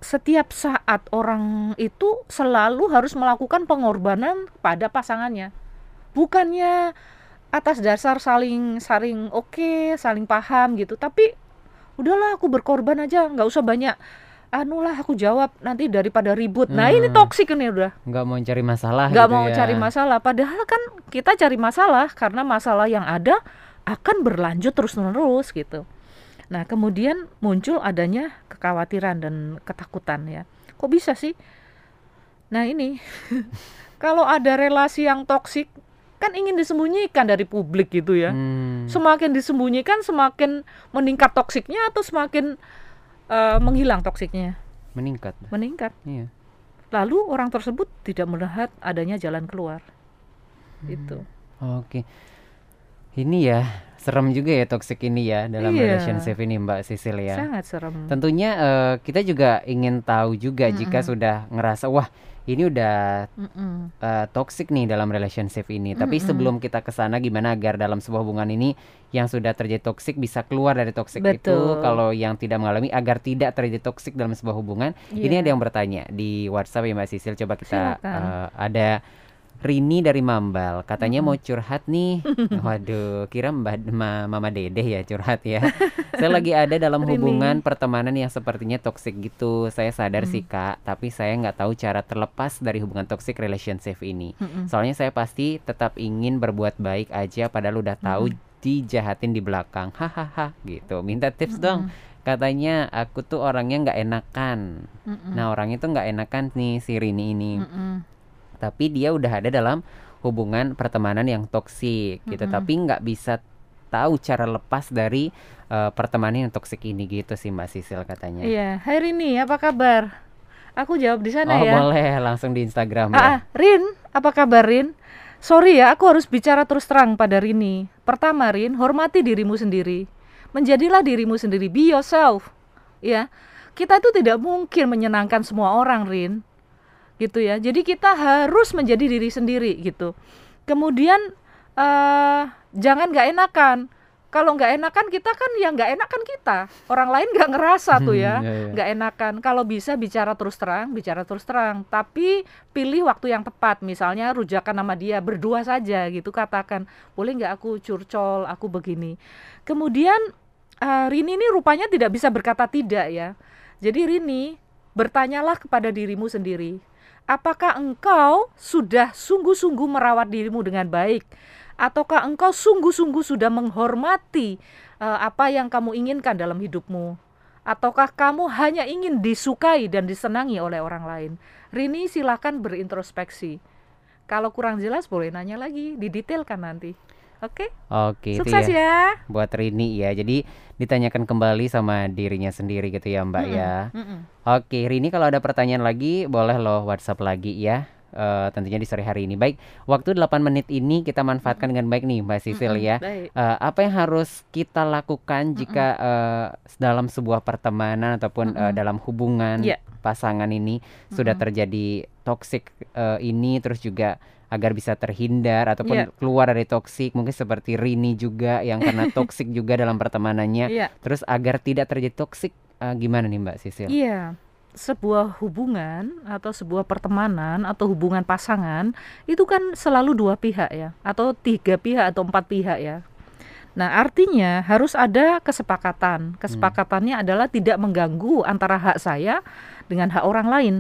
setiap saat orang itu selalu harus melakukan pengorbanan pada pasangannya, bukannya atas dasar saling saling oke, saling paham gitu, tapi udahlah aku berkorban aja, nggak usah banyak anu lah aku jawab nanti daripada ribut. Nah ini Hmm. toksik ini udah Nggak mau cari masalah nggak gitu mau ya. cari masalah padahal kan kita cari masalah karena masalah yang ada akan berlanjut terus menerus gitu Nah, kemudian muncul adanya kekhawatiran dan ketakutan ya. Kok bisa sih? Nah, ini kalau ada relasi yang toksik kan ingin disembunyikan dari publik gitu ya. Hmm. Semakin disembunyikan semakin meningkat toksiknya atau semakin eh, menghilang toksiknya? Meningkat. Meningkat. Iya. Lalu orang tersebut tidak melihat adanya jalan keluar. Itu. Oke. Ini ya serem juga ya toxic ini ya dalam Iya. relationship ini Mbak Sisil ya. Sangat serem. Tentunya eh, kita juga ingin tahu juga jika Mm-mm. sudah ngerasa wah ini udah Mm-mm. eh, toxic nih dalam relationship ini. Tapi Mm-mm. sebelum kita ke sana gimana agar dalam sebuah hubungan ini yang sudah terjadi toxic bisa keluar dari toxic itu. Betul. Kalau yang tidak mengalami agar tidak terjadi toxic dalam sebuah hubungan. Ini Iya. ada yang bertanya di WhatsApp ya Mbak Sisil. Coba kita Silakan. eh, ada Rini dari Mambal katanya Mm-mm. mau curhat nih. Waduh, kira Mbak Ma- Mama Dedeh ya curhat ya. saya lagi ada dalam Rini. hubungan pertemanan yang sepertinya toxic gitu. Saya sadar Mm. sih Kak, tapi saya nggak tahu cara terlepas dari hubungan toxic relationship ini. Mm-mm. Soalnya saya pasti tetap ingin berbuat baik aja padahal udah tahu dijahatin di belakang. Hahaha gitu. Minta tips dong. Katanya aku tuh orangnya nggak enakan. Mm-mm. Nah, orang itu nggak enakan nih si Rini ini. Mm-mm. Tapi dia udah ada dalam hubungan pertemanan yang toksik gitu. Mm-mm. Tapi nggak bisa tahu cara lepas dari eh, pertemanan yang toksik ini gitu sih Mbak Sisil katanya. Iya, Hai Rini, apa kabar? Aku jawab di sana Oh ya. boleh langsung di Instagram Ah, ya. ah, Rin, apa kabar Rin? Sorry ya, aku harus bicara terus terang pada Rini. Pertama, Rin, hormati dirimu sendiri. Menjadilah dirimu sendiri, be yourself. Ya, kita itu tidak mungkin menyenangkan semua orang, Rin. Gitu ya. Jadi kita harus menjadi diri sendiri gitu. Kemudian eh jangan nggak enakan. Kalau nggak enakan kita kan ya nggak enakan kita. Orang lain nggak ngerasa tuh ya Iya, iya. nggak enakan kalau bisa bicara terus terang bicara terus terang tapi pilih waktu yang tepat misalnya rujakan nama dia berdua saja gitu katakan boleh nggak aku curcol aku begini kemudian eh, Rini ini rupanya tidak bisa berkata tidak ya jadi Rini bertanyalah kepada dirimu sendiri apakah engkau sudah sungguh-sungguh merawat dirimu dengan baik ataukah engkau sungguh-sungguh sudah menghormati eh, apa yang kamu inginkan dalam hidupmu ataukah kamu hanya ingin disukai dan disenangi oleh orang lain? Rini silakan berintrospeksi. Kalau kurang jelas boleh nanya lagi, didetailkan nanti. Oke? Oke, itu Sukses ya. ya. Buat Rini ya. Jadi ditanyakan kembali sama dirinya sendiri gitu ya Mbak Mm-mm, ya. mm-mm. Oke, Rini kalau ada pertanyaan lagi boleh loh WhatsApp lagi ya. Eh, tentunya di sore hari ini. Baik, waktu 8 menit ini kita manfaatkan dengan baik nih Mbak Sisil Mm-mm, ya. Baik. Eh, apa yang harus kita lakukan jika eh, dalam sebuah pertemanan ataupun eh, Mm-mm. dalam hubungan Iya. pasangan ini sudah terjadi toxic eh, ini terus juga agar bisa terhindar ataupun Iya. keluar dari toxic mungkin seperti Rini juga yang karena toxic juga dalam pertemanannya Iya. terus agar tidak terjadi toxic eh, gimana nih Mbak Sisil? Iya. Sebuah hubungan atau sebuah pertemanan atau hubungan pasangan itu kan selalu dua pihak ya, atau tiga pihak atau empat pihak ya. Nah, artinya harus ada kesepakatan. Kesepakatannya adalah tidak mengganggu antara hak saya dengan hak orang lain.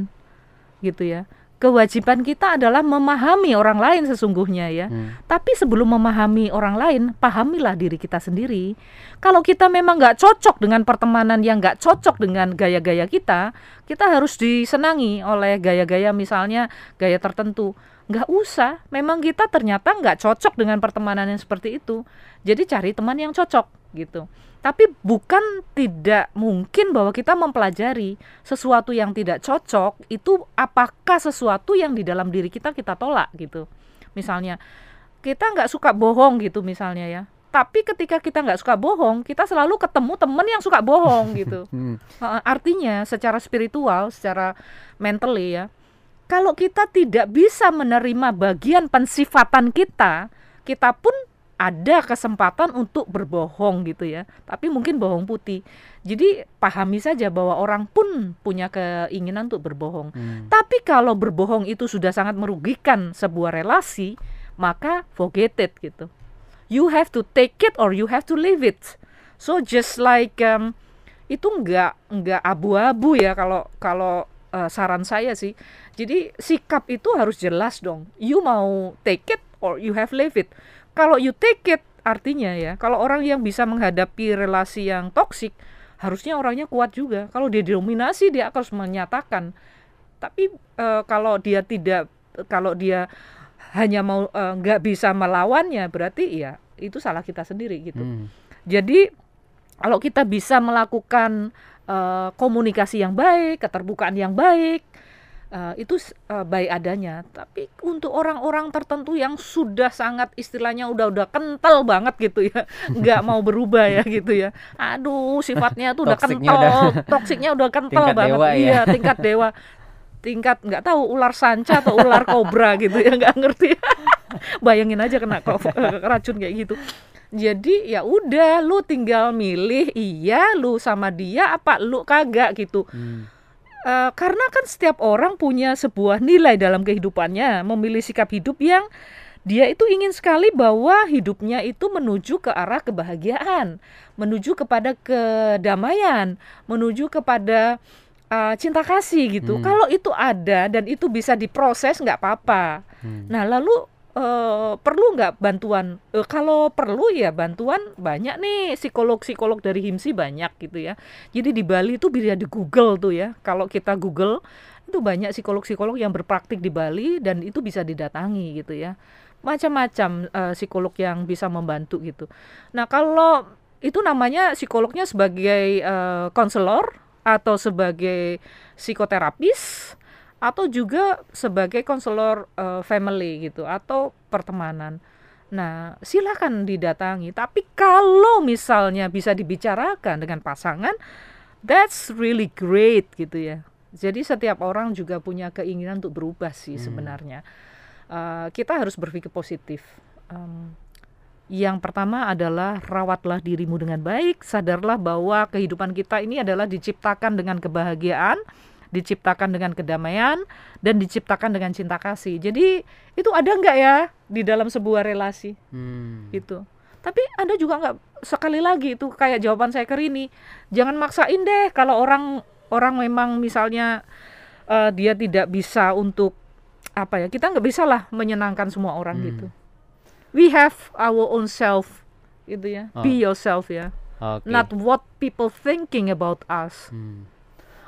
Gitu ya. Kewajiban kita adalah memahami orang lain sesungguhnya ya. Hmm. Tapi sebelum memahami orang lain, pahamilah diri kita sendiri. Kalau kita memang nggak cocok dengan pertemanan yang nggak cocok dengan gaya-gaya kita, kita harus disenangi oleh gaya-gaya misalnya gaya tertentu. Nggak usah, memang kita ternyata nggak cocok dengan pertemanan yang seperti itu. Jadi cari teman yang cocok gitu. Tapi bukan tidak mungkin bahwa kita mempelajari sesuatu yang tidak cocok itu apakah sesuatu yang di dalam diri kita kita tolak gitu. Misalnya kita nggak suka bohong gitu misalnya ya. Tapi ketika kita nggak suka bohong, kita selalu ketemu temen yang suka bohong gitu. Hmm. Artinya secara spiritual, secara mentally ya, kalau kita tidak bisa menerima bagian pensifatan kita, kita pun ada kesempatan untuk berbohong gitu ya. Tapi mungkin bohong putih. Jadi pahami saja bahwa orang pun punya keinginan untuk berbohong. Hmm. Tapi kalau berbohong itu sudah sangat merugikan sebuah relasi, maka forget it gitu. You have to take it or you have to leave it. So just like um, itu nggak nggak abu-abu ya kalau kalau uh, saran saya sih. Jadi sikap itu harus jelas dong. You mau take it or you have leave it. Kalau you take it artinya ya, kalau orang yang bisa menghadapi relasi yang toksik, harusnya orangnya kuat juga. Kalau dia didominasi, dia harus menyatakan. Tapi eh, kalau dia tidak, kalau dia hanya mau eh, nggak bisa melawannya, berarti ya itu salah kita sendiri gitu. Hmm. Jadi kalau kita bisa melakukan eh, komunikasi yang baik, keterbukaan yang baik, eh, itu s- eh, baik adanya. Tapi untuk orang-orang tertentu yang sudah sangat istilahnya udah udah kental banget gitu ya, nggak mau berubah ya gitu ya. Aduh, sifatnya tuh udah Toksiknya kental, udah- toksiknya udah kental Tingkat banget. dewa ya. Iya, tingkat dewa. Tingkat nggak tahu ular sanca atau ular kobra gitu ya, nggak ngerti. Bayangin aja kena racun kayak gitu. Jadi ya udah lu tinggal milih iya lu sama dia apa lu kagak gitu. Hmm. Eh, karena kan setiap orang punya sebuah nilai dalam kehidupannya, memilih sikap hidup yang dia itu ingin sekali bahwa hidupnya itu menuju ke arah kebahagiaan, menuju kepada kedamaian, menuju kepada eh, cinta kasih gitu. Hmm. Kalau itu ada dan itu bisa diproses nggak apa-apa. Hmm. Nah, lalu eh, perlu nggak bantuan? Eh, kalau perlu ya bantuan banyak nih psikolog-psikolog dari HIMSI banyak gitu ya. Jadi di Bali itu bisa di Google tuh ya. Kalau kita Google itu banyak psikolog-psikolog yang berpraktik di Bali dan itu bisa didatangi gitu ya. Macam-macam eh, psikolog yang bisa membantu gitu. Nah, kalau itu namanya psikolognya sebagai konselor atau sebagai psikoterapis atau juga sebagai konselor eh, family gitu atau pertemanan. Nah, silakan didatangi. Tapi kalau misalnya bisa dibicarakan dengan pasangan, that's really great gitu ya. Jadi setiap orang juga punya keinginan untuk berubah sih sebenarnya. Eh, kita harus berpikir positif. Em, yang pertama adalah rawatlah dirimu dengan baik, sadarlah bahwa kehidupan kita ini adalah diciptakan dengan kebahagiaan, diciptakan dengan kedamaian, dan diciptakan dengan cinta kasih. Jadi itu ada nggak ya di dalam sebuah relasi Hmm. gitu. Tapi Anda juga nggak sekali lagi itu kayak jawaban saya ke Rini, jangan maksain deh kalau orang orang memang misalnya eh, dia tidak bisa untuk apa ya kita nggak bisa lah menyenangkan semua orang Hmm. gitu. We have our own self gitu ya. Oh. Be yourself ya. Oke. Not what people thinking about us. Hmm.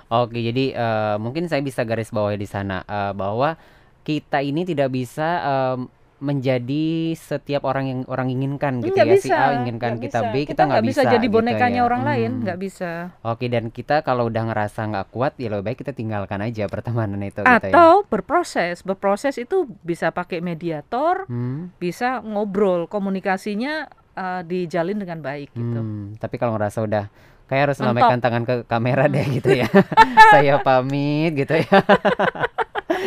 Oke, jadi eh, mungkin saya bisa garis bawahi di sana eh, bahwa kita ini tidak bisa em, menjadi setiap orang yang orang inginkan gitu Nggak ya. Si bisa, A inginkan nggak kita bisa. B, kita nggak bisa, jadi gitu bonekanya ya. orang lain, Hmm. nggak bisa. Oke, dan kita kalau udah ngerasa nggak kuat, ya lebih baik kita tinggalkan aja pertemanan itu gitu ya. Atau berproses, berproses itu bisa pakai mediator, Hmm. bisa ngobrol, komunikasinya eh, dijalin dengan baik gitu. Hmm, tapi kalau ngerasa udah kayak harus lambaikan tangan ke kamera deh gitu ya. Saya pamit gitu ya.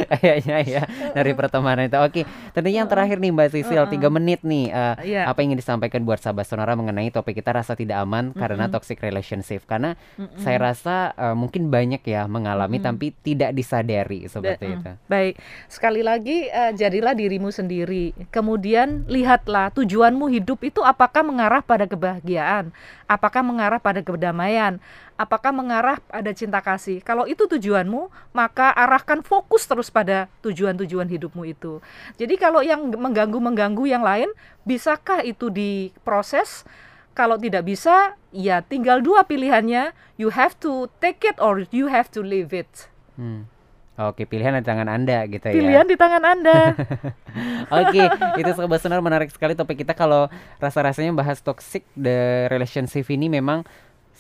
Kayaknya ya dari pertemanan itu. Oke, tentunya yang terakhir nih Mbak Sisil, tiga menit nih. eh, Iya. Apa yang ingin disampaikan buat sahabat sonora mengenai topik kita rasa tidak aman karena Mm-mm. toxic relationship? Karena Mm-mm. saya rasa eh, mungkin banyak ya mengalami Mm-mm. tapi tidak disadari seperti Mm, itu. Baik, sekali lagi eh, jadilah dirimu sendiri. Kemudian lihatlah tujuanmu hidup itu apakah mengarah pada kebahagiaan, apakah mengarah pada kedamaian, apakah mengarah pada cinta kasih. Kalau itu tujuanmu, maka arahkan fokus terus pada tujuan-tujuan hidupmu itu. Jadi kalau yang mengganggu-mengganggu yang lain, bisakah itu diproses? Kalau tidak bisa, ya tinggal dua pilihannya. You have to take it or you have to leave it. Hmm. Oke, pilihan di tangan Anda gitu ya. Pilihan di tangan Anda. Oke, itu sobat sonar menarik sekali topik kita kalau rasa-rasanya bahas toxic the relationship ini memang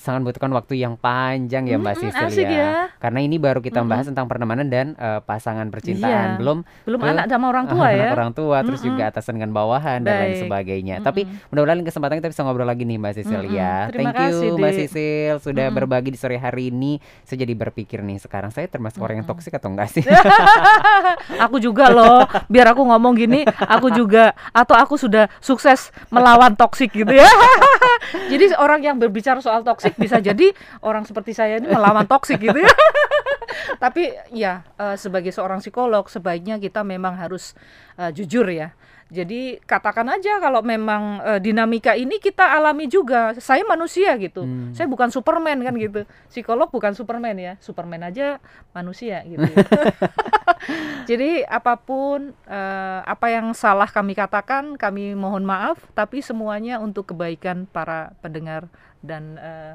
sangat membutuhkan waktu yang panjang ya Mbak Mm-mm, Sisil asik ya. Karena ini baru kita Mm-mm. bahas tentang pertemanan dan eh, pasangan percintaan, Iya. belum Belum anak sama orang tua ya. orang tua, terus Mm-mm. juga atasan dengan bawahan dan lain Baik. sebagainya. Tapi Mm-mm. mudah-mudahan kesempatan kita bisa ngobrol lagi nih Mbak Sisil Mm-mm. ya. Terima Thank you kasih, Mbak. Sisil sudah Mm-mm. berbagi di sore hari ini. Saya jadi berpikir nih sekarang saya termasuk orang yang toksik atau enggak sih? aku juga loh. Biar aku ngomong gini, aku juga atau aku sudah sukses melawan toksik gitu ya. jadi orang yang berbicara soal toksik bisa jadi orang seperti saya ini melawan toksik gitu ya. Tapi ya eh, sebagai seorang psikolog sebaiknya kita memang harus eh, jujur ya. Jadi katakan aja kalau memang eh, dinamika ini kita alami juga. Saya manusia gitu. Hmm. Saya bukan Superman kan gitu. Psikolog bukan Superman ya. Superman aja manusia gitu. Jadi apa pun eh, apa yang salah kami katakan kami mohon maaf tapi semuanya untuk kebaikan para pendengar dan eh,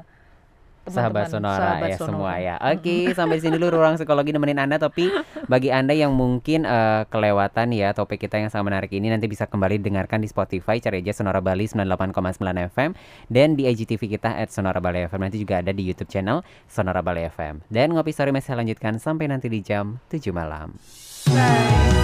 Sahabat Sonora sahabat ya Sonora. semua ya. Oke, sampai sini dulu ruang psikologi nemenin Anda tapi bagi Anda yang mungkin eh, kelewatan ya topik kita yang sangat menarik ini nanti bisa kembali dengarkan di Spotify cari aja Sonora Bali 98,9 FM dan di IGTV kita at Sonora Bali FM nanti juga ada di YouTube channel Sonora Bali FM. Dan ngopi sore masih lanjutkan sampai nanti di jam 7 malam. Bye.